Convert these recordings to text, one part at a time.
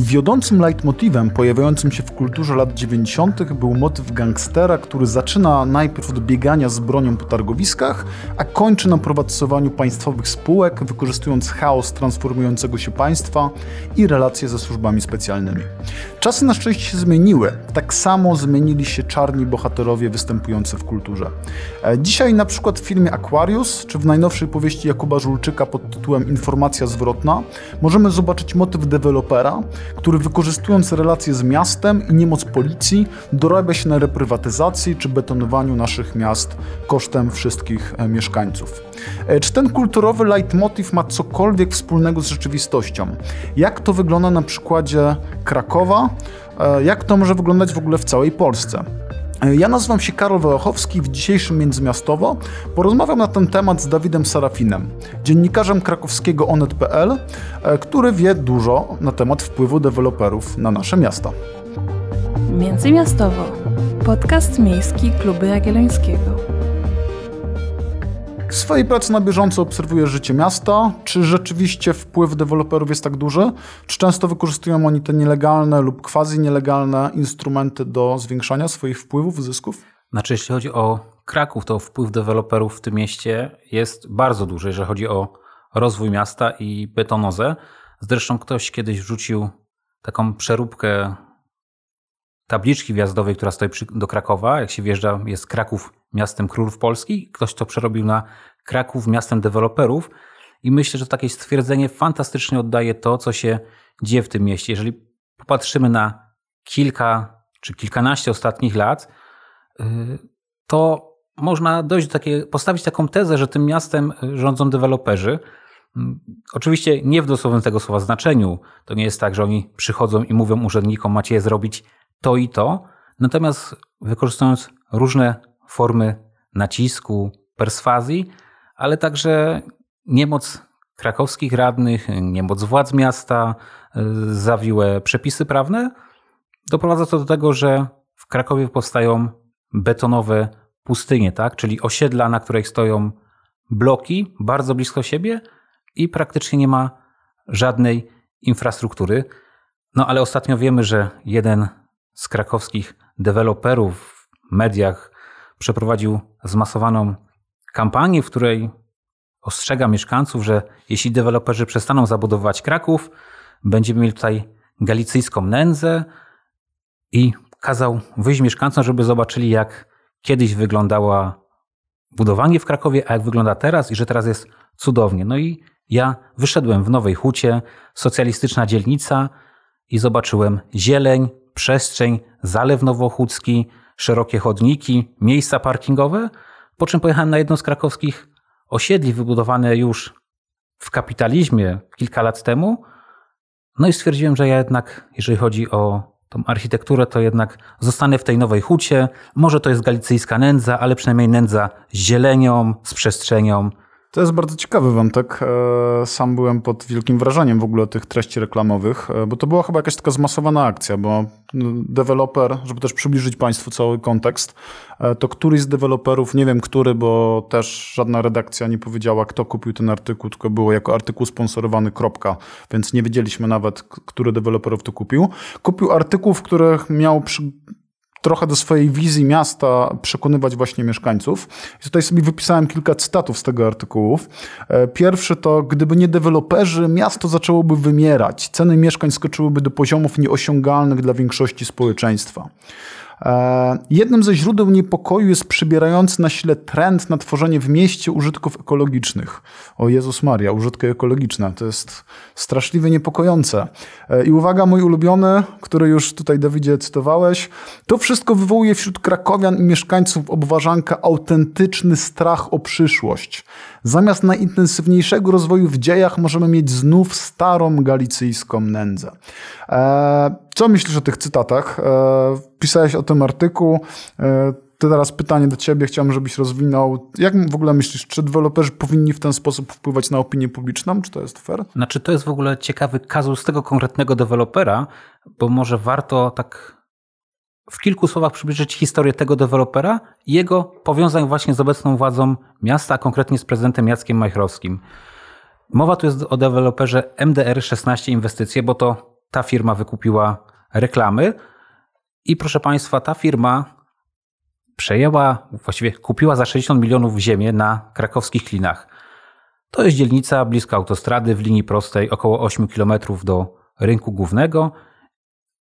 Wiodącym leitmotivem pojawiającym się w kulturze lat 90. był motyw gangstera, który zaczyna najpierw od biegania z bronią po targowiskach, a kończy na prywatyzowaniu państwowych spółek, wykorzystując chaos transformującego się państwa i relacje ze służbami specjalnymi. Czasy na szczęście się zmieniły. Tak samo zmienili się czarni bohaterowie występujący w kulturze. E, dzisiaj na przykład w filmie Aquarius, czy w najnowszej powieści Jakuba Żulczyka pod tytułem Informacja zwrotna, możemy zobaczyć motyw dewelopera, który wykorzystując relacje z miastem i niemoc policji dorabia się na reprywatyzacji czy betonowaniu naszych miast kosztem wszystkich e, mieszkańców. E, czy ten kulturowy leitmotiv ma cokolwiek wspólnego z rzeczywistością? Jak to wygląda na przykładzie Krakowa? E, jak to może wyglądać w ogóle w całej Polsce? Ja nazywam się Karol Wałachowski. W dzisiejszym Międzymiastowo porozmawiam na ten temat z Dawidem Sarafinem, dziennikarzem krakowskiego onet.pl, e, który wie dużo na temat wpływu deweloperów na nasze miasta. Międzymiastowo. Podcast miejski Kluby Jagiellońskiego. W swojej pracy na bieżąco obserwujesz życie miasta. Czy rzeczywiście wpływ deweloperów jest tak duży? Czy często wykorzystują oni te nielegalne lub quasi nielegalne instrumenty do zwiększania swoich wpływów, zysków? Znaczy, jeśli chodzi o Kraków, to wpływ deweloperów w tym mieście jest bardzo duży, jeżeli chodzi o rozwój miasta i betonozę. Zresztą ktoś kiedyś wrzucił taką przeróbkę tabliczki wjazdowej, która stoi do Krakowa. Jak się wjeżdża, jest Kraków miastem królów Polski. Ktoś to przerobił na Kraków miastem deweloperów. I myślę, że takie stwierdzenie fantastycznie oddaje to, co się dzieje w tym mieście. Jeżeli popatrzymy na kilka czy kilkanaście ostatnich lat, y, to można dojść do takiej, postawić taką tezę, że tym miastem rządzą deweloperzy. Mm, oczywiście nie w dosłownym tego słowa znaczeniu. To nie jest tak, że oni przychodzą i mówią urzędnikom, macie je zrobić to i to. Natomiast wykorzystując różne formy nacisku, perswazji, ale także niemoc krakowskich radnych, niemoc władz miasta, y, zawiłe przepisy prawne, doprowadza to do tego, że w Krakowie powstają betonowe pustynie, tak? czyli osiedla, na których stoją bloki bardzo blisko siebie i praktycznie nie ma żadnej infrastruktury. No ale ostatnio wiemy, że jeden z krakowskich deweloperów w mediach przeprowadził zmasowaną kampanię, w której ostrzega mieszkańców, że jeśli deweloperzy przestaną zabudowywać Kraków, będziemy mieli tutaj galicyjską nędzę i kazał wyjść mieszkańcom, żeby zobaczyli, jak kiedyś wyglądała budowanie w Krakowie, a jak wygląda teraz i że teraz jest cudownie. No i ja wyszedłem w Nowej Hucie, socjalistyczna dzielnica i zobaczyłem zieleń, przestrzeń, zalew nowochódzki, szerokie chodniki, miejsca parkingowe, po czym pojechałem na jedno z krakowskich osiedli wybudowane już w kapitalizmie kilka lat temu. No i stwierdziłem, że ja jednak, jeżeli chodzi o tą architekturę, to jednak zostanę w tej nowej hucie. Może to jest galicyjska nędza, ale przynajmniej nędza z zielenią, z przestrzenią, to jest bardzo ciekawy wątek. E, sam byłem pod wielkim wrażeniem w ogóle tych treści reklamowych, e, bo to była chyba jakaś taka zmasowana akcja, bo no, deweloper, żeby też przybliżyć Państwu cały kontekst, e, to któryś z deweloperów, nie wiem który, bo też żadna redakcja nie powiedziała, kto kupił ten artykuł, tylko było jako artykuł sponsorowany, kropka, więc nie wiedzieliśmy nawet, który deweloperów to kupił. Kupił artykuł, w których miał przy trochę do swojej wizji miasta przekonywać właśnie mieszkańców. I tutaj sobie wypisałem kilka cytatów z tego artykułów. E, pierwszy to, gdyby nie deweloperzy, miasto zaczęłoby wymierać. Ceny mieszkań skoczyłyby do poziomów nieosiągalnych dla większości społeczeństwa. E, jednym ze źródeł niepokoju jest przybierający na sile trend na tworzenie w mieście użytków ekologicznych. O Jezus Maria, użytki ekologiczne. To jest straszliwie niepokojące. E, I uwaga, mój ulubiony, który już tutaj Dawidzie cytowałeś. To wszystko wywołuje wśród krakowian i mieszkańców obważanka autentyczny strach o przyszłość. Zamiast najintensywniejszego rozwoju w dziejach możemy mieć znów starą galicyjską nędzę. E, co myślisz o tych cytatach? E, pisałeś o tym artykuł. E, to teraz pytanie do ciebie, chciałbym, żebyś rozwinął. Jak w ogóle myślisz, czy deweloperzy powinni w ten sposób wpływać na opinię publiczną? Czy to jest fair? Znaczy, to jest w ogóle ciekawy kazus tego konkretnego dewelopera, bo może warto tak w kilku słowach przybliżyć historię tego dewelopera i jego powiązań właśnie z obecną władzą miasta, a konkretnie z prezydentem Jackiem Majchrowskim. Mowa tu jest o deweloperze MDR 16 Inwestycje, bo to ta firma wykupiła reklamy. I proszę Państwa, ta firma przejęła, właściwie kupiła za 60 milionów ziemię na krakowskich klinach. To jest dzielnica blisko autostrady w linii prostej, około 8 km do rynku głównego.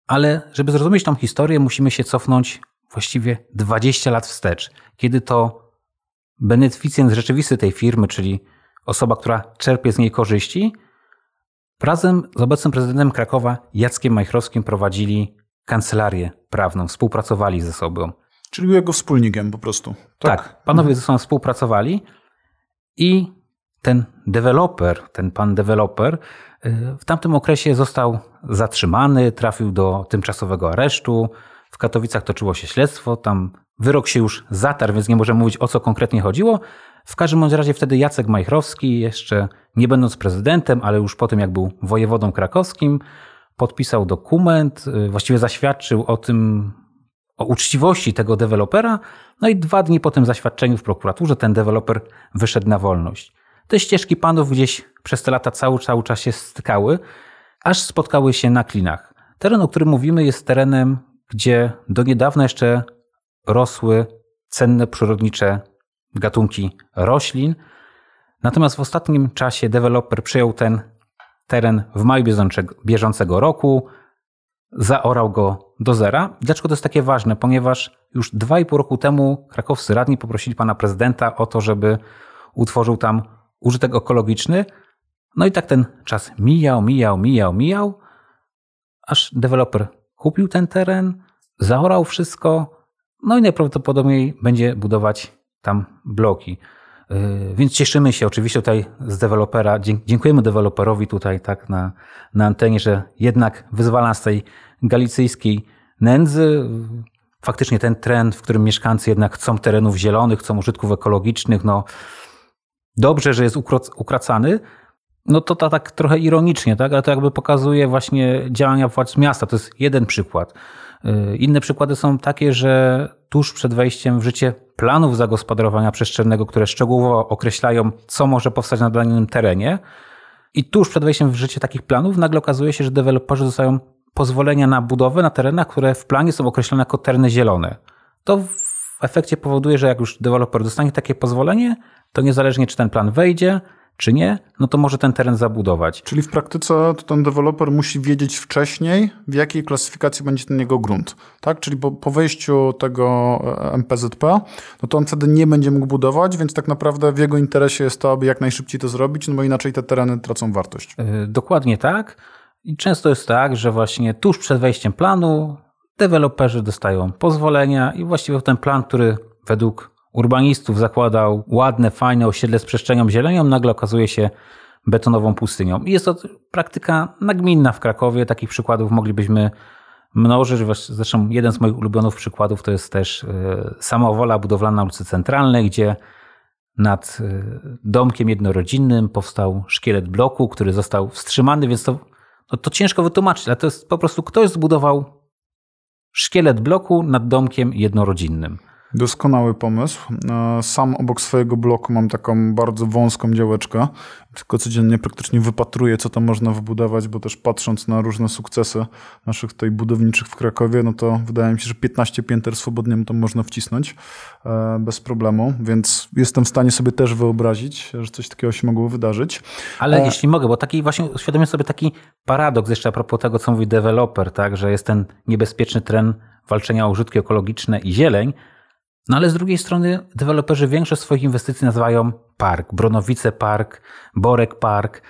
Ale żeby zrozumieć tą historię, musimy się cofnąć właściwie 20 lat wstecz, kiedy to beneficjent rzeczywisty tej firmy, czyli osoba, która czerpie z niej korzyści, razem z obecnym prezydentem Krakowa Jackiem Majchrowskim prowadzili kancelarię prawną, współpracowali ze sobą. Czyli był jego wspólnikiem po prostu. Tak, Tak, panowie ze sobą współpracowali i ten deweloper, ten pan deweloper y, w tamtym okresie został zatrzymany, trafił do tymczasowego aresztu. W Katowicach toczyło się śledztwo, tam wyrok się już zatarł, więc nie możemy mówić o co konkretnie chodziło. W każdym razie wtedy Jacek Majchrowski, jeszcze nie będąc prezydentem, ale już po tym jak był wojewodą krakowskim, podpisał dokument, y, właściwie zaświadczył o tym, o uczciwości tego dewelopera. No i dwa dni po tym zaświadczeniu w prokuraturze ten deweloper wyszedł na wolność. Te ścieżki panów gdzieś przez te lata cały, cały czas się stykały, aż spotkały się na klinach. Teren, o którym mówimy, jest terenem, gdzie do niedawna jeszcze rosły cenne przyrodnicze gatunki roślin. Natomiast w ostatnim czasie deweloper przejął ten teren w maju bieżącego, roku, zaorał go do zera. Dlaczego to jest takie ważne? Ponieważ już dwa i pół roku temu krakowscy radni poprosili pana prezydenta o to, żeby utworzył tam użytek ekologiczny. No i tak ten czas mijał, mijał, mijał, mijał, aż deweloper kupił ten teren, zaorał wszystko, no i najprawdopodobniej będzie budować tam bloki. Yy, Więc cieszymy się oczywiście tutaj z dewelopera. Dziękujemy deweloperowi tutaj tak na, na antenie, że jednak wyzwala z tej galicyjskiej nędzy. Faktycznie ten trend, w którym mieszkańcy jednak chcą terenów zielonych, chcą użytków ekologicznych, no dobrze, że jest ukracany. No to, to tak trochę ironicznie, tak? ale to jakby pokazuje właśnie działania władz miasta. To jest jeden przykład. Yy, Inne przykłady są takie, że tuż przed wejściem w życie planów zagospodarowania przestrzennego, które szczegółowo określają, co może powstać na danym terenie, i tuż przed wejściem w życie takich planów nagle okazuje się, że deweloperzy dostają pozwolenia na budowę na terenach, które w planie są określone jako tereny zielone. To w efekcie powoduje, że jak już deweloper dostanie takie pozwolenie, to niezależnie czy ten plan wejdzie, czy nie, no to może ten teren zabudować. Czyli w praktyce to ten deweloper musi wiedzieć wcześniej, w jakiej klasyfikacji będzie ten jego grunt. Tak? Czyli po, po wejściu tego e, MPZP, no to on wtedy nie będzie mógł budować, więc tak naprawdę w jego interesie jest to, aby jak najszybciej to zrobić, no bo inaczej te tereny tracą wartość. Yy, Dokładnie tak. I często jest tak, że właśnie tuż przed wejściem planu deweloperzy dostają pozwolenia i właściwie ten plan, który według urbanistów zakładał ładne, fajne osiedle z przestrzenią zielenią, nagle okazuje się betonową pustynią. I jest to praktyka nagminna w Krakowie. Takich przykładów moglibyśmy mnożyć. Zresztą jeden z moich ulubionych przykładów to jest też e, samowola budowlana na ulicy Centralnej, gdzie nad e, domkiem jednorodzinnym powstał szkielet bloku, który został wstrzymany, więc to, no to ciężko wytłumaczyć, ale to jest po prostu ktoś zbudował szkielet bloku nad domkiem jednorodzinnym. Doskonały pomysł. E, Sam obok swojego bloku mam taką bardzo wąską działeczkę. Tylko codziennie praktycznie wypatruję, co tam można wybudować, bo też patrząc na różne sukcesy naszych tutaj budowniczych w Krakowie, no to wydaje mi się, że 15 pięter swobodnie tam można wcisnąć e, bez problemu, więc jestem w stanie sobie też wyobrazić, że coś takiego się mogło wydarzyć. Ale E, jeśli mogę, bo taki właśnie uświadomię sobie taki paradoks jeszcze a propos tego, co mówi deweloper, tak, że jest ten niebezpieczny trend walczenia o użytki ekologiczne i zieleń, no ale z drugiej strony deweloperzy większość swoich inwestycji nazywają park, Bronowice Park, Borek Park,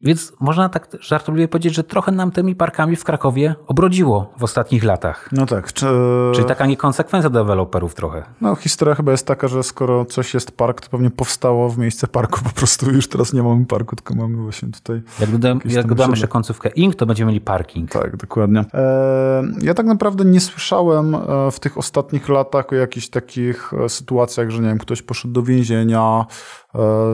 więc można tak żartobliwie powiedzieć, że trochę nam tymi parkami w Krakowie obrodziło w ostatnich latach. No tak. Czy, Czyli taka niekonsekwencja deweloperów trochę. No, historia chyba jest taka, że skoro coś jest park, to pewnie powstało w miejsce parku. Po prostu już teraz nie mamy parku, tylko mamy właśnie tutaj. Jak jak dodamy jeszcze końcówkę ing, to będziemy mieli parking. Tak, dokładnie. E, ja tak naprawdę nie słyszałem e, w tych ostatnich latach o jakichś takich e, sytuacjach, że nie wiem, ktoś poszedł do więzienia,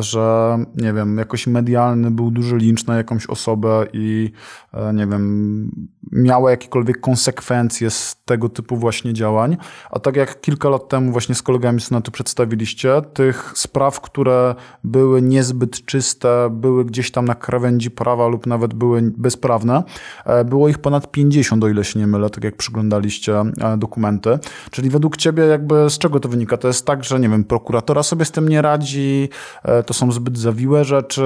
że nie wiem, jakoś medialny był duży lincz na jakąś osobę i e, nie wiem, miała jakiekolwiek konsekwencje z tego typu właśnie działań. A tak jak kilka lat temu właśnie z kolegami z Netu przedstawiliście, tych spraw, które były niezbyt czyste, były gdzieś tam na krawędzi prawa lub nawet były bezprawne, e, było ich ponad 50, o ile się nie mylę, tak jak przyglądaliście e, dokumenty. Czyli według ciebie jakby z czego to wynika? To jest tak, że nie wiem, prokuratora sobie z tym nie radzi, e, to są zbyt zawiłe rzeczy,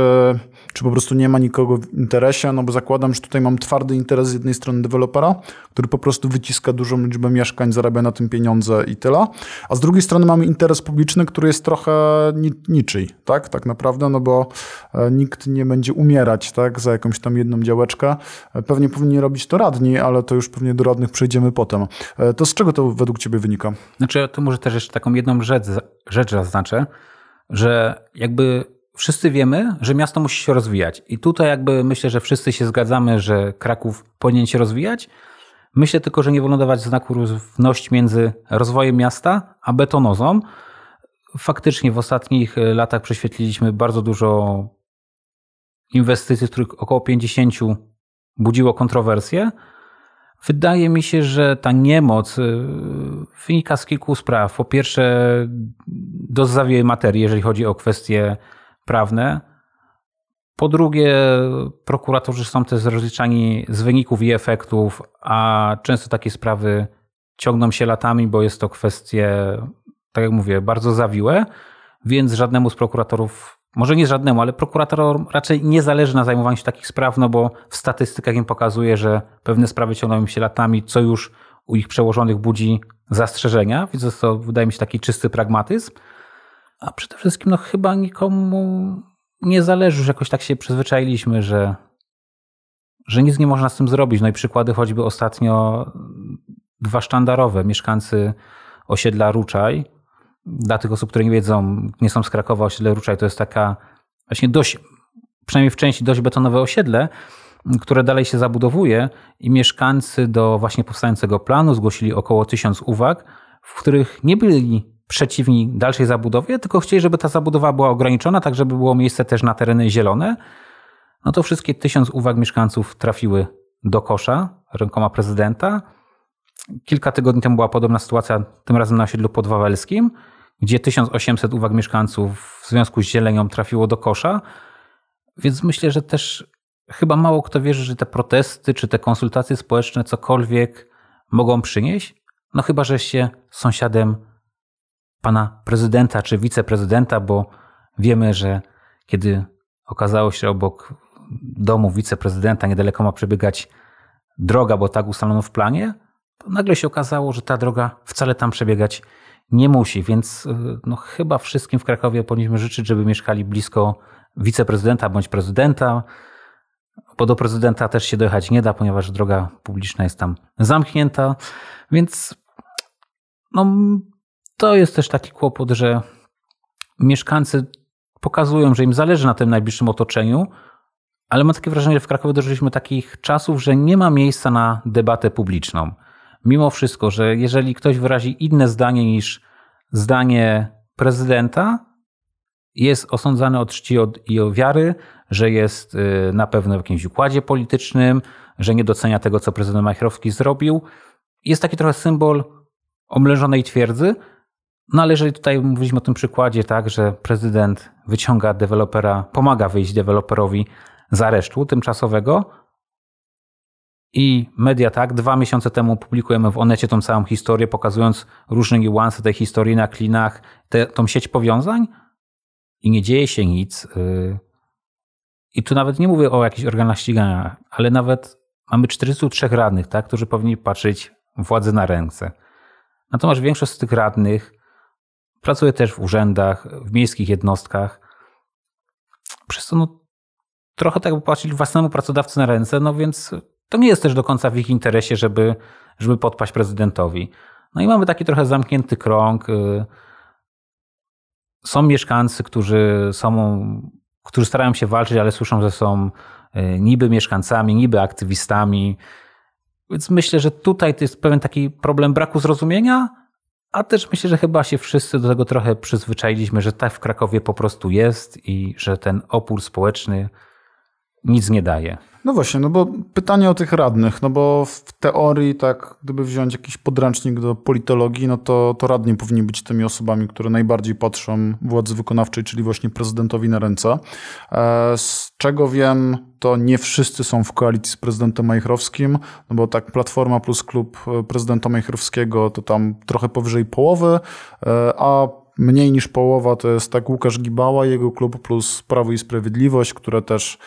czy po prostu nie ma nikogo w interesie, no bo zakładam, że tutaj mam twardy interes z jednej strony dewelopera, który po prostu wyciska dużą liczbę mieszkań, zarabia na tym pieniądze i tyle, a z drugiej strony mamy interes publiczny, który jest trochę ni niczyj, tak, tak naprawdę, no bo e, nikt nie będzie umierać, tak, za jakąś tam jedną działeczkę. E, pewnie powinni robić to radni, ale to już pewnie do radnych przejdziemy potem. E, to z czego to według ciebie wynika? Znaczy, to może też jeszcze taką jedną rzecz, rzecz zaznaczę, że jakby wszyscy wiemy, że miasto musi się rozwijać. I tutaj jakby myślę, że wszyscy się zgadzamy, że Kraków powinien się rozwijać. Myślę tylko, że nie wolno dawać znaku równości między rozwojem miasta a betonozą. Faktycznie w ostatnich latach prześwietliliśmy bardzo dużo inwestycji, z których około 50 budziło kontrowersje. Wydaje mi się, że ta niemoc y, wynika z kilku spraw. Po pierwsze, dozawie materii, jeżeli chodzi o kwestie prawne. Po drugie, prokuratorzy są też rozliczani z wyników i efektów, a często takie sprawy ciągną się latami, bo jest to kwestie, tak jak mówię, bardzo zawiłe, więc żadnemu z prokuratorów, może nie żadnemu, ale prokuratorom raczej nie zależy na zajmowaniu się takich spraw, no bo w statystykach im pokazuje, że pewne sprawy ciągną się latami, co już u ich przełożonych budzi zastrzeżenia, więc to, wydaje mi się, taki czysty pragmatyzm. A przede wszystkim, no chyba nikomu nie zależy, że jakoś tak się przyzwyczailiśmy, że, że nic nie można z tym zrobić. No i przykłady choćby ostatnio dwa sztandarowe, mieszkańcy osiedla Ruczaj. Dla tych osób, które nie wiedzą, nie są z Krakowa, osiedle Ruczaj to jest taka właśnie dość, przynajmniej w części dość betonowe osiedle, które dalej się zabudowuje i mieszkańcy do właśnie powstającego planu zgłosili około tysiąc uwag, w których nie byli przeciwni dalszej zabudowie, tylko chcieli, żeby ta zabudowa była ograniczona, tak żeby było miejsce też na tereny zielone. No to wszystkie tysiąc uwag mieszkańców trafiły do kosza rękoma prezydenta. Kilka tygodni temu była podobna sytuacja, tym razem na osiedlu podwawelskim, gdzie 1800 uwag mieszkańców w związku z zielenią trafiło do kosza. Więc myślę, że też chyba mało kto wierzy, że te protesty czy te konsultacje społeczne cokolwiek mogą przynieść. No chyba, że się sąsiadem pana prezydenta czy wiceprezydenta, bo wiemy, że kiedy okazało się obok domu wiceprezydenta niedaleko ma przebiegać droga, bo tak ustalono w planie, to nagle się okazało, że ta droga wcale tam przebiegać nie musi, więc y, no, chyba wszystkim w Krakowie powinniśmy życzyć, żeby mieszkali blisko wiceprezydenta bądź prezydenta, bo do prezydenta też się dojechać nie da, ponieważ droga publiczna jest tam zamknięta, więc no, to jest też taki kłopot, że mieszkańcy pokazują, że im zależy na tym najbliższym otoczeniu, ale mam takie wrażenie, że w Krakowie dożyliśmy takich czasów, że nie ma miejsca na debatę publiczną. Mimo wszystko, że jeżeli ktoś wyrazi inne zdanie niż zdanie prezydenta, jest osądzany od czci i o wiary, że jest y, na pewno w jakimś układzie politycznym, że nie docenia tego, co prezydent Majchrowski zrobił. Jest taki trochę symbol omleżonej twierdzy, no ale jeżeli tutaj mówiliśmy o tym przykładzie, tak, że prezydent wyciąga dewelopera, pomaga wyjść deweloperowi z aresztu tymczasowego i media tak, dwa miesiące temu publikujemy w Onecie tą całą historię, pokazując różne niuanse tej historii na klinach, te, tą sieć powiązań i nie dzieje się nic. Y, I tu nawet nie mówię o jakichś organach ścigania, ale nawet mamy 43 radnych, tak, którzy powinni patrzeć władzy na ręce. Natomiast większość z tych radnych Pracuje też w urzędach, w miejskich jednostkach. Przez to no, trochę tak by płacili własnemu pracodawcy na ręce, no więc to nie jest też do końca w ich interesie, żeby, żeby podpaść prezydentowi. No i mamy taki trochę zamknięty krąg. Y, są mieszkańcy, którzy są, którzy starają się walczyć, ale słyszą, że są y, niby mieszkańcami, niby aktywistami. Więc myślę, że tutaj to jest pewien taki problem braku zrozumienia, a też myślę, że chyba się wszyscy do tego trochę przyzwyczailiśmy, że tak w Krakowie po prostu jest i że ten opór społeczny nic nie daje. No właśnie, no bo pytanie o tych radnych, no bo w teorii tak, gdyby wziąć jakiś podręcznik do politologii, no to, to radni powinni być tymi osobami, które najbardziej patrzą władzy wykonawczej, czyli właśnie prezydentowi na ręce. E, z czego wiem, to nie wszyscy są w koalicji z prezydentem Majchrowskim, no bo tak Platforma plus klub e, prezydenta Majchrowskiego to tam trochę powyżej połowy, e, a mniej niż połowa to jest tak Łukasz Gibała, jego klub plus Prawo i Sprawiedliwość, które też,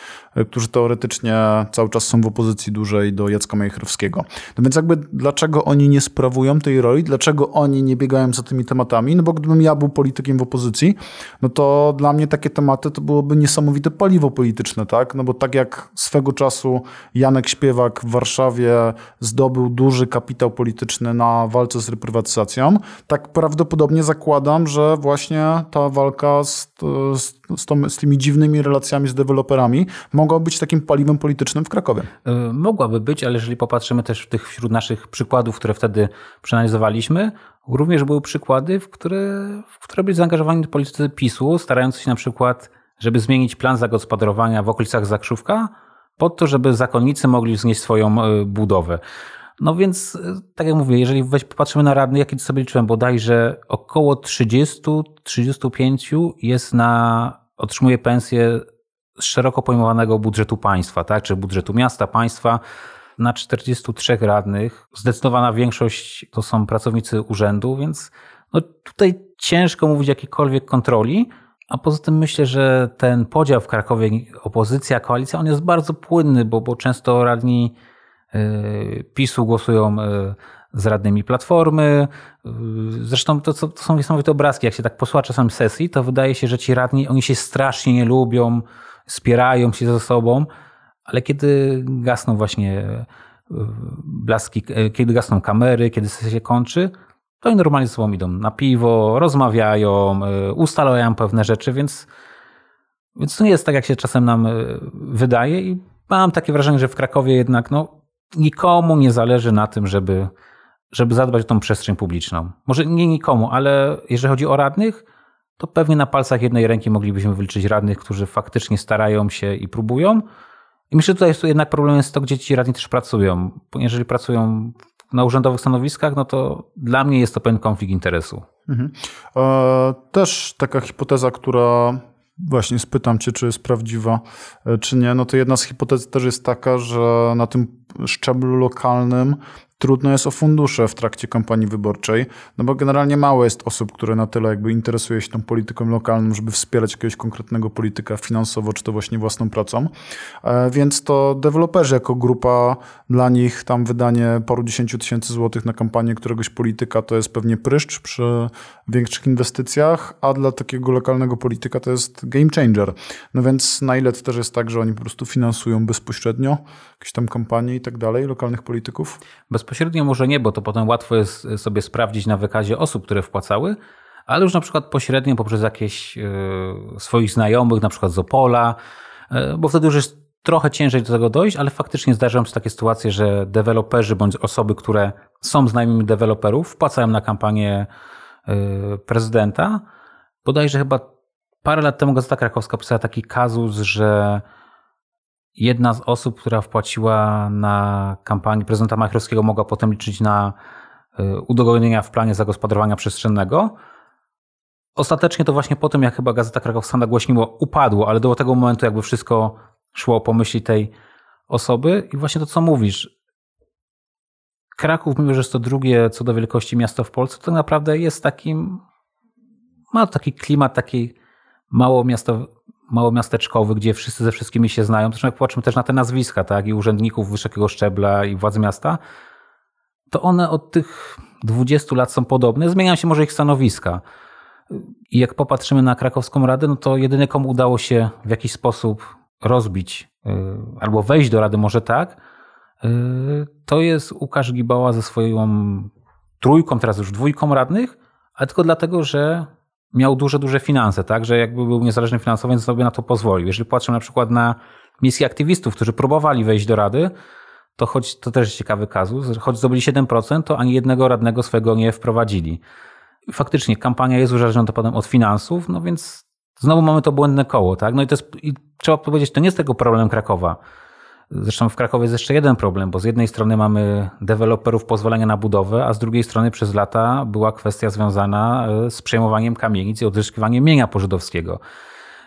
którzy teoretycznie cały czas są w opozycji dłużej do Jacka Majchrowskiego. No więc jakby dlaczego oni nie sprawują tej roli, dlaczego oni nie biegają za tymi tematami? No bo gdybym ja był politykiem w opozycji, no to dla mnie takie tematy to byłoby niesamowite paliwo polityczne, tak? No bo tak jak swego czasu Janek Śpiewak w Warszawie zdobył duży kapitał polityczny na walce z reprywatyzacją, tak prawdopodobnie zakładam, że właśnie ta walka z, z, z, to, z tymi dziwnymi relacjami z deweloperami mogła być takim paliwem politycznym w Krakowie. E, mogłaby być, ale jeżeli popatrzymy też w tych wśród naszych przykładów, które wtedy przeanalizowaliśmy, również były przykłady, w które, w które byli zaangażowani politycy PiSu, starając się na przykład, żeby zmienić plan zagospodarowania w okolicach Zakrzówka, po to, żeby zakonnicy mogli wznieść swoją e, budowę. No więc, e, tak jak mówię, jeżeli weź popatrzymy na radny, jakie sobie liczyłem, bodajże około 30-35 jest na, otrzymuje pensję szeroko pojmowanego budżetu państwa, tak, czy budżetu miasta, państwa. Na 43 radnych zdecydowana większość to są pracownicy urzędu, więc no tutaj ciężko mówić jakiejkolwiek kontroli. A poza tym myślę, że ten podział w Krakowie, opozycja, koalicja, on jest bardzo płynny, bo, bo często radni E, PiSu głosują e, z radnymi Platformy. E, zresztą to, to są niesamowite obrazki. Jak się tak posłucha czasem sesji, to wydaje się, że ci radni, oni się strasznie nie lubią, spierają się ze sobą, ale kiedy gasną właśnie blaski, kiedy gasną kamery, kiedy sesja się kończy, to oni normalnie ze sobą idą na piwo, rozmawiają, ustalają pewne rzeczy, więc, więc to nie jest tak, jak się czasem nam wydaje i mam takie wrażenie, że w Krakowie jednak no, nikomu nie zależy na tym, żeby, żeby zadbać o tą przestrzeń publiczną. Może nie nikomu, ale jeżeli chodzi o radnych, to pewnie na palcach jednej ręki moglibyśmy wyliczyć radnych, którzy faktycznie starają się i próbują. I myślę, że tutaj jest jednak problem jest to, gdzie ci radni też pracują. Jeżeli pracują na urzędowych stanowiskach, no to dla mnie jest to pewien konflikt interesu. Mhm. E, też taka hipoteza, która właśnie spytam cię, czy jest prawdziwa, e, czy nie, no to jedna z hipotez też jest taka, że na tym szczeblu lokalnym trudno jest o fundusze w trakcie kampanii wyborczej, no bo generalnie mało jest osób, które na tyle jakby interesuje się tą polityką lokalną, żeby wspierać jakiegoś konkretnego polityka finansowo, czy to właśnie własną pracą. E, więc to deweloperzy jako grupa, dla nich tam wydanie paru dziesięciu tysięcy złotych na kampanię któregoś polityka to jest pewnie pryszcz przy większych inwestycjach, a dla takiego lokalnego polityka to jest game changer. No więc na ile to też jest tak, że oni po prostu finansują bezpośrednio jakieś tam kampanie i tak dalej, lokalnych polityków? Bezpośrednio może nie, bo to potem łatwo jest sobie sprawdzić na wykazie osób, które wpłacały, ale już na przykład pośrednio poprzez jakieś e, swoich znajomych, na przykład z Opola, e, bo wtedy już jest trochę ciężej do tego dojść, ale faktycznie zdarzają się takie sytuacje, że deweloperzy bądź osoby, które są znajomymi deweloperów, wpłacają na kampanię e, prezydenta. Bodajże chyba parę lat temu Gazeta Krakowska pisała taki kazus, że jedna z osób, która wpłaciła na kampanię prezydenta Machrowskiego, mogła potem liczyć na y, udogodnienia w planie zagospodarowania przestrzennego. Ostatecznie to właśnie po tym, jak chyba Gazeta Krakowska nagłośniło, upadło, ale do tego momentu jakby wszystko szło po myśli tej osoby. I właśnie to, co mówisz, Kraków, mimo że jest to drugie co do wielkości miasto w Polsce, to naprawdę jest takim, ma taki klimat takiej mało miasto, małomiasteczkowy, gdzie wszyscy ze wszystkimi się znają. Zresztą jak popatrzymy też na te nazwiska, tak, i urzędników wysokiego szczebla i władz miasta, to one od tych 20 lat są podobne. Zmieniają się może ich stanowiska. I jak popatrzymy na krakowską radę, no to jedyny komu udało się w jakiś sposób rozbić y, albo wejść do rady, może tak, y, to jest Łukasz Gibała ze swoją trójką, teraz już dwójką radnych, ale tylko dlatego, że miał duże, duże finanse, tak, że jakby był niezależny finansowo, więc sobie na to pozwolił. Jeżeli patrzę na przykład na miejskich aktywistów, którzy próbowali wejść do rady, to choć to też jest ciekawy kazus, choć zdobyli 7%, to ani jednego radnego swego nie wprowadzili. Faktycznie kampania jest uzależniona potem od finansów, no więc znowu mamy to błędne koło, tak? No i to jest, i trzeba powiedzieć, to nie jest tego problem Krakowa. Zresztą w Krakowie jest jeszcze jeden problem, bo z jednej strony mamy deweloperów pozwolenia na budowę, a z drugiej strony przez lata była kwestia związana e, z przejmowaniem kamienic i odzyskiwaniem mienia pożydowskiego.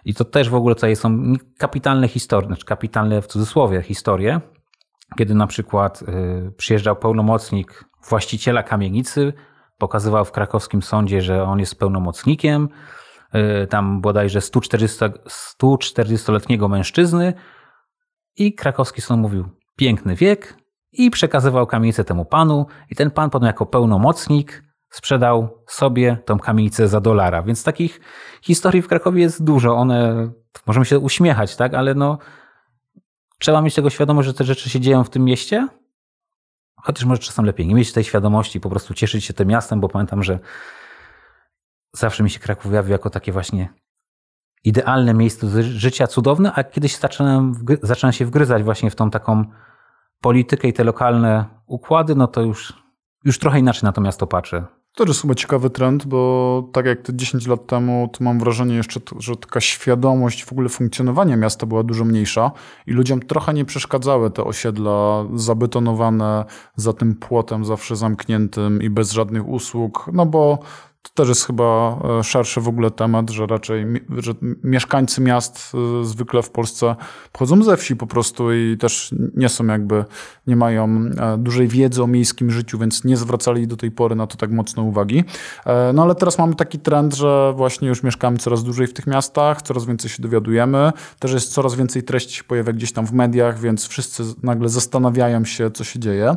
I to też w ogóle tutaj są kapitalne historie, znaczy kapitalne w cudzysłowie historie, kiedy na przykład e, przyjeżdżał pełnomocnik właściciela kamienicy, pokazywał w krakowskim sądzie, że on jest pełnomocnikiem, e, tam bodajże 140-letniego mężczyzny, i krakowski sąd mówił piękny wiek i przekazywał kamienicę temu panu i ten pan potem jako pełnomocnik sprzedał sobie tą kamienicę za dolara. Więc takich historii w Krakowie jest dużo. One, możemy się uśmiechać, tak, ale no trzeba mieć tego świadomość, że te rzeczy się dzieją w tym mieście, chociaż może czasem lepiej nie mieć tej świadomości, po prostu cieszyć się tym miastem, bo pamiętam, że zawsze mi się Kraków jawił jako takie właśnie idealne miejsce życia, cudowne, a kiedyś zacząłem, zacząłem się wgryzać właśnie w tą taką politykę i te lokalne układy, no to już, już trochę inaczej na to miasto patrzę. To jest chyba ciekawy trend, bo tak jak te 10 lat temu, to mam wrażenie jeszcze, że taka świadomość w ogóle funkcjonowania miasta była dużo mniejsza i ludziom trochę nie przeszkadzały te osiedla zabetonowane za tym płotem zawsze zamkniętym i bez żadnych usług, no bo to też jest chyba e, szerszy w ogóle temat, że raczej że mieszkańcy miast e, zwykle w Polsce pochodzą ze wsi po prostu i też nie są jakby, nie mają e, dużej wiedzy o miejskim życiu, więc nie zwracali do tej pory na to tak mocno uwagi. No ale teraz mamy taki trend, że właśnie już mieszkamy coraz dłużej w tych miastach, coraz więcej się dowiadujemy, też jest coraz więcej treści się pojawia gdzieś tam w mediach, więc wszyscy nagle zastanawiają się, co się dzieje.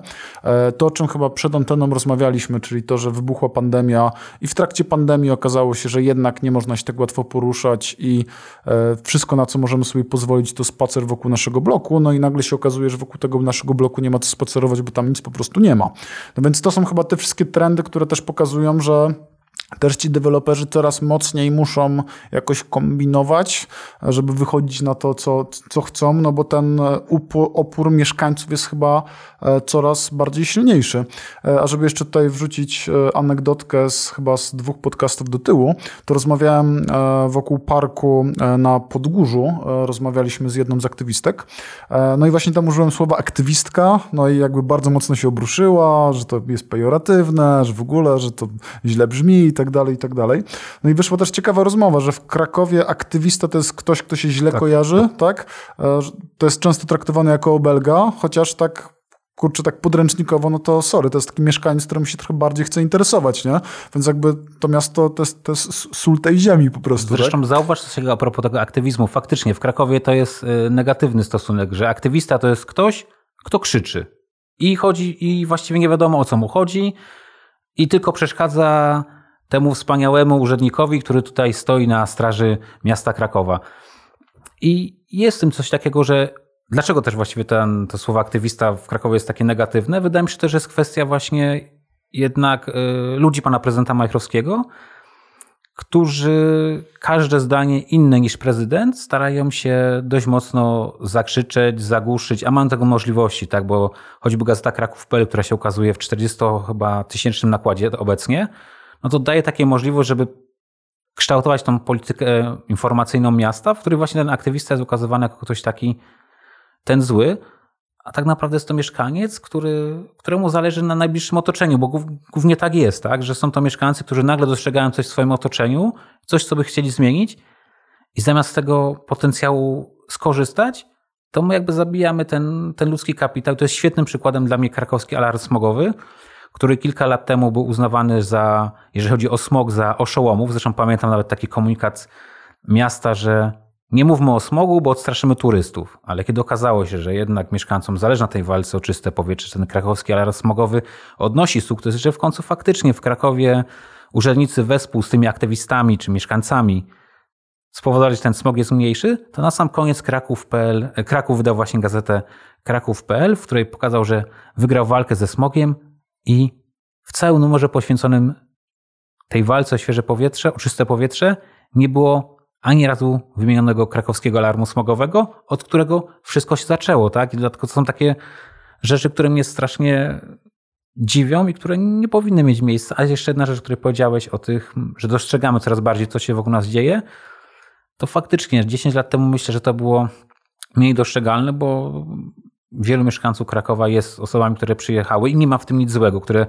To, o czym chyba przed anteną rozmawialiśmy, czyli to, że wybuchła pandemia i w trakcie pandemii okazało się, że jednak nie można się tak łatwo poruszać i e, wszystko, na co możemy sobie pozwolić, to spacer wokół naszego bloku. No i nagle się okazuje, że wokół tego naszego bloku nie ma co spacerować, bo tam nic po prostu nie ma. No więc to są chyba te wszystkie trendy, które też pokazują, że też ci deweloperzy coraz mocniej muszą jakoś kombinować, żeby wychodzić na to, co, co chcą, no bo ten upór, opór mieszkańców jest chyba e, coraz bardziej silniejszy. E, a żeby jeszcze tutaj wrzucić e, anegdotkę z chyba z dwóch podcastów do tyłu, to rozmawiałem wokół parku na Podgórzu, rozmawialiśmy z jedną z aktywistek, no i właśnie tam użyłem słowa aktywistka, no i jakby bardzo mocno się obruszyła, że to jest pejoratywne, że w ogóle, że to źle brzmi tak dalej, i tak dalej. No i wyszła też ciekawa rozmowa, że w Krakowie aktywista to jest ktoś, kto się źle tak. kojarzy, tak? E, to jest często traktowane jako obelga, chociaż tak kurczę, tak podręcznikowo, no to sorry, to jest taki mieszkaniec, którym się trochę bardziej chce interesować, nie? Więc jakby to miasto to jest, to jest sól tej ziemi po prostu. Zresztą tak? zauważ coś a propos tego aktywizmu. Faktycznie w Krakowie to jest y, negatywny stosunek, że aktywista to jest ktoś, kto krzyczy. I chodzi, i właściwie nie wiadomo o co mu chodzi, i tylko przeszkadza temu wspaniałemu urzędnikowi, który tutaj stoi na straży miasta Krakowa. I jest w tym coś takiego, że dlaczego też właściwie ten, to słowo aktywista w Krakowie jest takie negatywne? Wydaje mi się też, że jest kwestia właśnie jednak y, ludzi pana prezydenta Majchrowskiego, którzy każde zdanie inne niż prezydent starają się dość mocno zakrzyczeć, zagłuszyć, a mam tego możliwości, tak, bo choćby Gazeta Kraków.pl, która się ukazuje w 40 chyba tysięcznym nakładzie obecnie, no to daje takie możliwość, żeby kształtować tą politykę informacyjną miasta, w której właśnie ten aktywista jest ukazywany jako ktoś taki, ten zły, a tak naprawdę jest to mieszkaniec, który, któremu zależy na najbliższym otoczeniu, bo głównie tak jest, tak? że są to mieszkańcy, którzy nagle dostrzegają coś w swoim otoczeniu, coś, co by chcieli zmienić i zamiast tego potencjału skorzystać, to my jakby zabijamy ten, ten ludzki kapitał. To jest świetnym przykładem dla mnie krakowski alarm smogowy, który kilka lat temu był uznawany za, jeżeli chodzi o smog, za oszołomów. Zresztą pamiętam nawet taki komunikat miasta, że nie mówmy o smogu, bo odstraszymy turystów. Ale kiedy okazało się, że jednak mieszkańcom zależy na tej walce o czyste powietrze, ten krakowski alarm smogowy odnosi sukces, że w końcu faktycznie w Krakowie urzędnicy wespół z tymi aktywistami czy mieszkańcami spowodowali, że ten smog jest mniejszy, to na sam koniec Kraków.pl, Kraków wydał właśnie gazetę Kraków.pl, w której pokazał, że wygrał walkę ze smogiem, i w całym numerze poświęconym tej walce o świeże powietrze, o czyste powietrze, nie było ani razu wymienionego krakowskiego alarmu smogowego, od którego wszystko się zaczęło, tak? I dlatego to są takie rzeczy, które mnie strasznie dziwią i które nie powinny mieć miejsca. A jeszcze jedna rzecz, o której powiedziałeś o tych, że dostrzegamy coraz bardziej, co się wokół nas dzieje, to faktycznie 10 lat temu myślę, że to było mniej dostrzegalne, bo wielu mieszkańców Krakowa jest osobami, które przyjechały i nie ma w tym nic złego, które,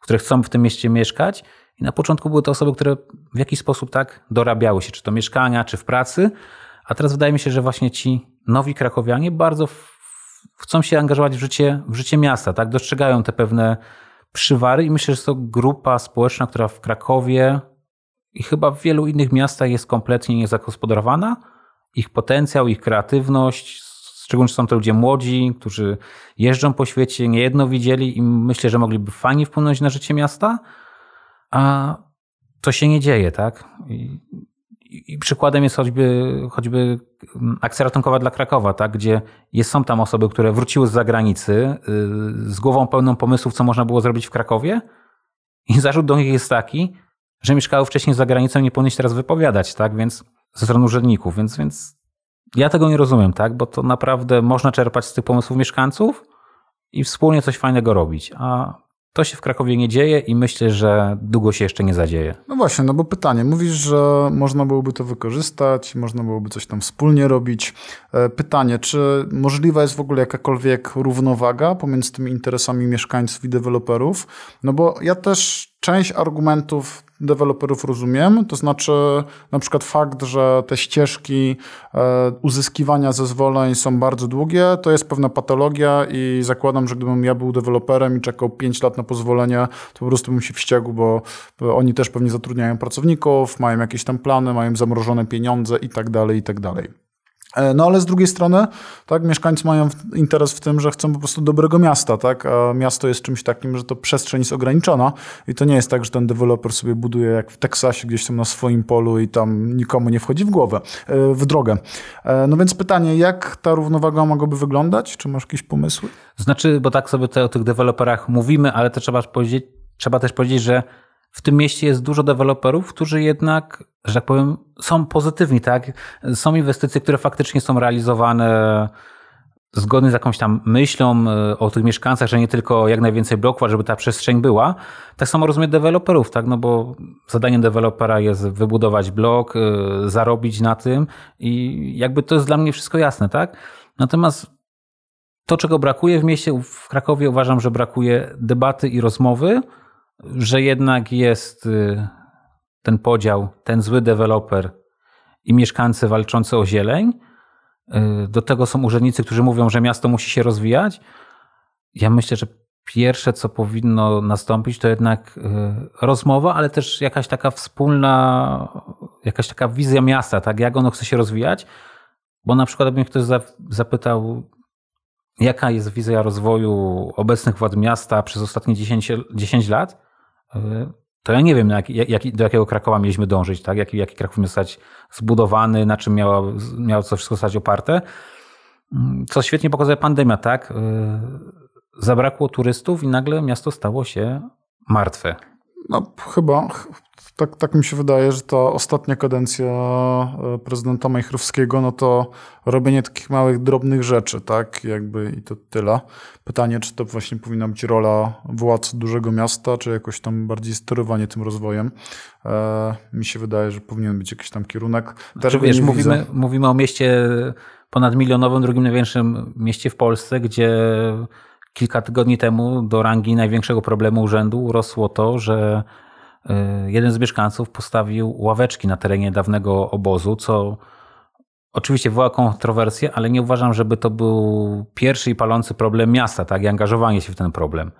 które chcą w tym mieście mieszkać. I na początku były to osoby, które w jakiś sposób tak dorabiały się, czy to mieszkania, czy w pracy. A teraz wydaje mi się, że właśnie ci nowi krakowianie bardzo chcą się angażować w życie, w życie miasta, tak? Dostrzegają te pewne przywary i myślę, że jest to grupa społeczna, która w Krakowie i chyba w wielu innych miastach jest kompletnie niezagospodarowana. Ich potencjał, ich kreatywność, szczególnie są to ludzie młodzi, którzy jeżdżą po świecie, niejedno widzieli i myślę, że mogliby fajnie wpłynąć na życie miasta, a to się nie dzieje, tak? I, i przykładem jest choćby, choćby akcja ratunkowa dla Krakowa, tak? gdzie jest, są tam osoby, które wróciły z zagranicy yy, z głową pełną pomysłów, co można było zrobić w Krakowie i zarzut do nich jest taki, że mieszkały wcześniej za granicą i nie powinny się teraz wypowiadać, tak? Więc ze strony urzędników, więc, więc ja tego nie rozumiem, tak? Bo to naprawdę można czerpać z tych pomysłów mieszkańców i wspólnie coś fajnego robić. A to się w Krakowie nie dzieje i myślę, że długo się jeszcze nie zadzieje. No właśnie, no bo pytanie, mówisz, że można byłoby to wykorzystać, można byłoby coś tam wspólnie robić. E, pytanie, czy możliwa jest w ogóle jakakolwiek równowaga pomiędzy tymi interesami mieszkańców i deweloperów? No bo ja też część argumentów deweloperów rozumiem, to znaczy na przykład fakt, że te ścieżki e, uzyskiwania zezwoleń są bardzo długie, to jest pewna patologia i zakładam, że gdybym ja był deweloperem i czekał 5 lat na pozwolenie, to po prostu bym się wściekł, bo oni też pewnie zatrudniają pracowników, mają jakieś tam plany, mają zamrożone pieniądze i tak dalej, i tak dalej. E, no ale z drugiej strony, tak, mieszkańcy mają interes w tym, że chcą po prostu dobrego miasta, tak, a miasto jest czymś takim, że to przestrzeń jest ograniczona i to nie jest tak, że ten deweloper sobie buduje jak w Teksasie gdzieś tam na swoim polu i tam nikomu nie wchodzi w głowę, e, w drogę. E, no więc pytanie, jak ta równowaga mogłaby wyglądać? Czy masz jakieś pomysły? Znaczy, bo tak sobie tutaj o tych deweloperach mówimy, ale to trzeba powiedzieć, trzeba też powiedzieć, że w tym mieście jest dużo deweloperów, którzy jednak, że tak powiem, są pozytywni, tak? Są inwestycje, które faktycznie są realizowane zgodnie z jakąś tam myślą e, o tych mieszkańcach, że nie tylko jak najwięcej bloków, żeby ta przestrzeń była. Tak samo rozumiem deweloperów, tak? No bo zadaniem dewelopera jest wybudować blok, e, zarobić na tym i jakby to jest dla mnie wszystko jasne, tak? Natomiast to, czego brakuje w mieście, w Krakowie uważam, że brakuje debaty i rozmowy, że jednak jest y, ten podział, ten zły deweloper i mieszkańcy walczący o zieleń. Y, do tego są urzędnicy, którzy mówią, że miasto musi się rozwijać. Ja myślę, że pierwsze, co powinno nastąpić, to jednak y, rozmowa, ale też jakaś taka wspólna, jakaś taka wizja miasta, tak, jak ono chce się rozwijać. Bo na przykład, gdyby ktoś zapytał, jaka jest wizja rozwoju obecnych władz miasta przez ostatnie 10, 10 lat, to ja nie wiem, jak, jak, do jakiego Krakowa mieliśmy dążyć, tak? jaki, jaki Kraków miał zostać zbudowany, na czym miało, miało to wszystko zostać oparte. Co świetnie pokazuje pandemia, tak? Y, zabrakło turystów i nagle miasto stało się martwe. No, chyba, tak, tak mi się wydaje, że ta ostatnia kadencja e, prezydenta Majchrowskiego, no to robienie takich małych, drobnych rzeczy, tak, jakby i to tyle. Pytanie, czy to właśnie powinna być rola władz dużego miasta, czy jakoś tam bardziej sterowanie tym rozwojem. E, mi się wydaje, że powinien być jakiś tam kierunek. Znaczy, wiesz, mówimy, mówimy o mieście ponadmilionowym, drugim największym mieście w Polsce, gdzie kilka tygodni temu do rangi największego problemu urzędu rosło to, że e, jeden z mieszkańców postawił ławeczki na terenie dawnego obozu, co oczywiście wywoła kontrowersję, ale nie uważam, żeby to był pierwszy i palący problem miasta, tak, i angażowanie się w ten problem.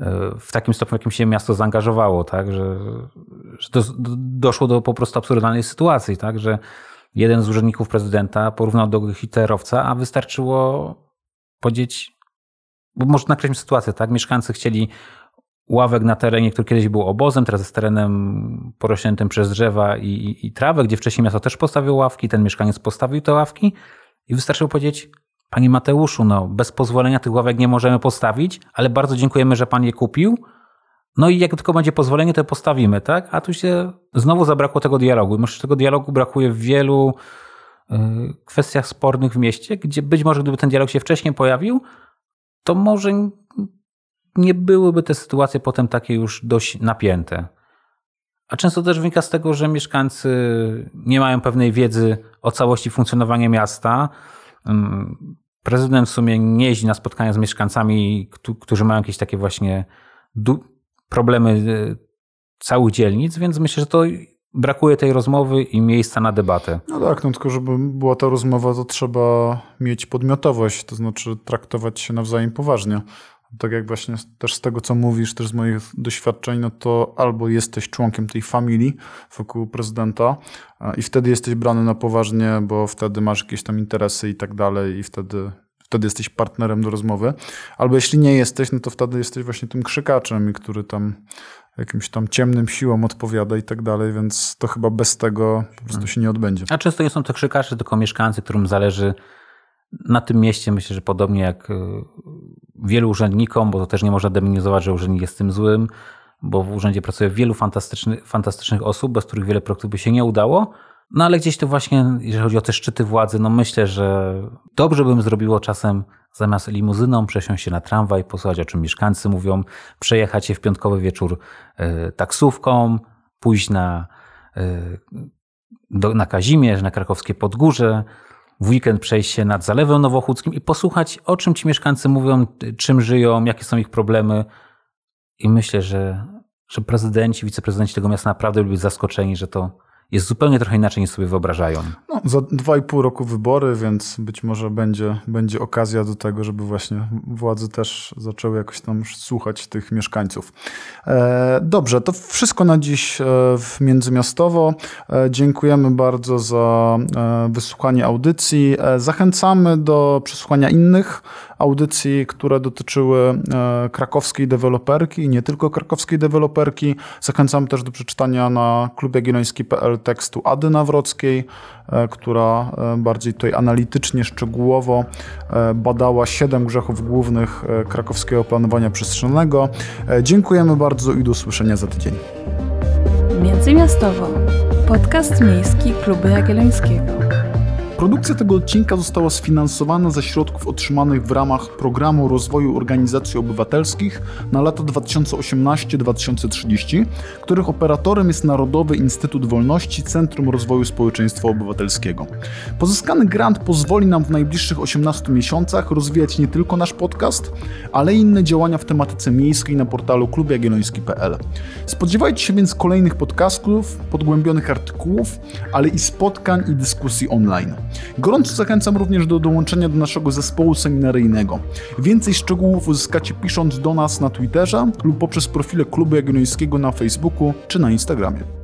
E, w takim stopniu, w jakim się miasto zaangażowało, tak, że, że do, doszło do po prostu absurdalnej sytuacji, tak, że jeden z urzędników prezydenta porównał do hitlerowca, a wystarczyło powiedzieć bo może nakreślić sytuację, tak? Mieszkańcy chcieli ławek na terenie, który kiedyś był obozem, teraz jest terenem porośniętym przez drzewa i, i, i trawę, gdzie wcześniej miasto też postawiło ławki, ten mieszkaniec postawił te ławki i wystarczyło powiedzieć, Panie Mateuszu, no bez pozwolenia tych ławek nie możemy postawić, ale bardzo dziękujemy, że Pan je kupił. No i jak tylko będzie pozwolenie, to postawimy, tak? A tu się znowu zabrakło tego dialogu. Myślę, że tego dialogu brakuje w wielu y, kwestiach spornych w mieście, gdzie być może gdyby ten dialog się wcześniej pojawił, to może nie byłyby te sytuacje potem takie już dość napięte. A często też wynika z tego, że mieszkańcy nie mają pewnej wiedzy o całości funkcjonowania miasta. prezydent w sumie nie jeździ na spotkania z mieszkańcami, którzy mają jakieś takie właśnie problemy e, całych dzielnic, więc myślę, że to brakuje tej rozmowy i miejsca na debatę. No tak, no tylko żeby była ta rozmowa, to trzeba mieć podmiotowość, to znaczy traktować się nawzajem poważnie. Tak jak właśnie też z tego, co mówisz, też z moich doświadczeń, no to albo jesteś członkiem tej familii wokół prezydenta i wtedy jesteś brany na poważnie, bo wtedy masz jakieś tam interesy i tak dalej i wtedy wtedy jesteś partnerem do rozmowy. Albo jeśli nie jesteś, no to wtedy jesteś właśnie tym krzykaczem, który tam jakimś tam ciemnym siłom odpowiada i tak dalej, więc to chyba bez tego po prostu się nie odbędzie. A często nie są to krzykacze, tylko mieszkańcy, którym zależy na tym mieście. Myślę, że podobnie jak y, wielu urzędnikom, bo to też nie można demonizować, że urzędnik jest tym złym, bo w urzędzie pracuje wielu fantastycznych, fantastycznych osób, bez których wiele projektów by się nie udało. No ale gdzieś to właśnie, jeżeli chodzi o te szczyty władzy, no myślę, że dobrze bym zrobiło czasem zamiast limuzyną przesiąść się na tramwaj, posłuchać o czym mieszkańcy mówią, przejechać się w piątkowy wieczór y, taksówką, pójść na, y, do, na Kazimierz, na krakowskie Podgórze, w weekend przejść się nad Zalewem Nowochódzkim i posłuchać o czym ci mieszkańcy mówią, czym żyją, jakie są ich problemy. I myślę, że, że prezydenci, wiceprezydenci tego miasta naprawdę byli zaskoczeni, że to jest zupełnie trochę inaczej niż sobie wyobrażają. No, za dwa i pół roku wybory, więc być może będzie, będzie okazja do tego, żeby właśnie władze też zaczęły jakoś tam słuchać tych mieszkańców. E, dobrze, to wszystko na dziś e, w Międzymiastowo. E, dziękujemy bardzo za wysłuchanie audycji. Zachęcamy do przesłuchania innych audycji, które dotyczyły krakowskiej deweloperki nie tylko krakowskiej deweloperki. Zachęcam też do przeczytania na klubjagielloński.pl tekstu Ady Nawrockiej, e, która e, bardziej tutaj analitycznie, szczegółowo badała siedem grzechów głównych krakowskiego planowania przestrzennego. Dziękujemy bardzo i do usłyszenia za tydzień. Międzymiastowo. Podcast miejski Klubu Jagiellońskiego. Produkcja tego odcinka została sfinansowana ze środków otrzymanych w ramach Programu Rozwoju Organizacji Obywatelskich na lata 2018-2030, których operatorem jest Narodowy Instytut Wolności Centrum Rozwoju Społeczeństwa Obywatelskiego. Pozyskany grant pozwoli nam w najbliższych 18 miesiącach rozwijać nie tylko nasz podcast, ale i inne działania w tematyce miejskiej na portalu klubjagielloński.pl. Spodziewajcie się więc kolejnych podcastów, podgłębionych artykułów, ale i spotkań i dyskusji online. Gorąco zachęcam również do dołączenia do naszego zespołu seminaryjnego. Więcej szczegółów uzyskacie pisząc do nas na Twitterze lub poprzez profile Klubu Jagiellońskiego na Facebooku czy na Instagramie.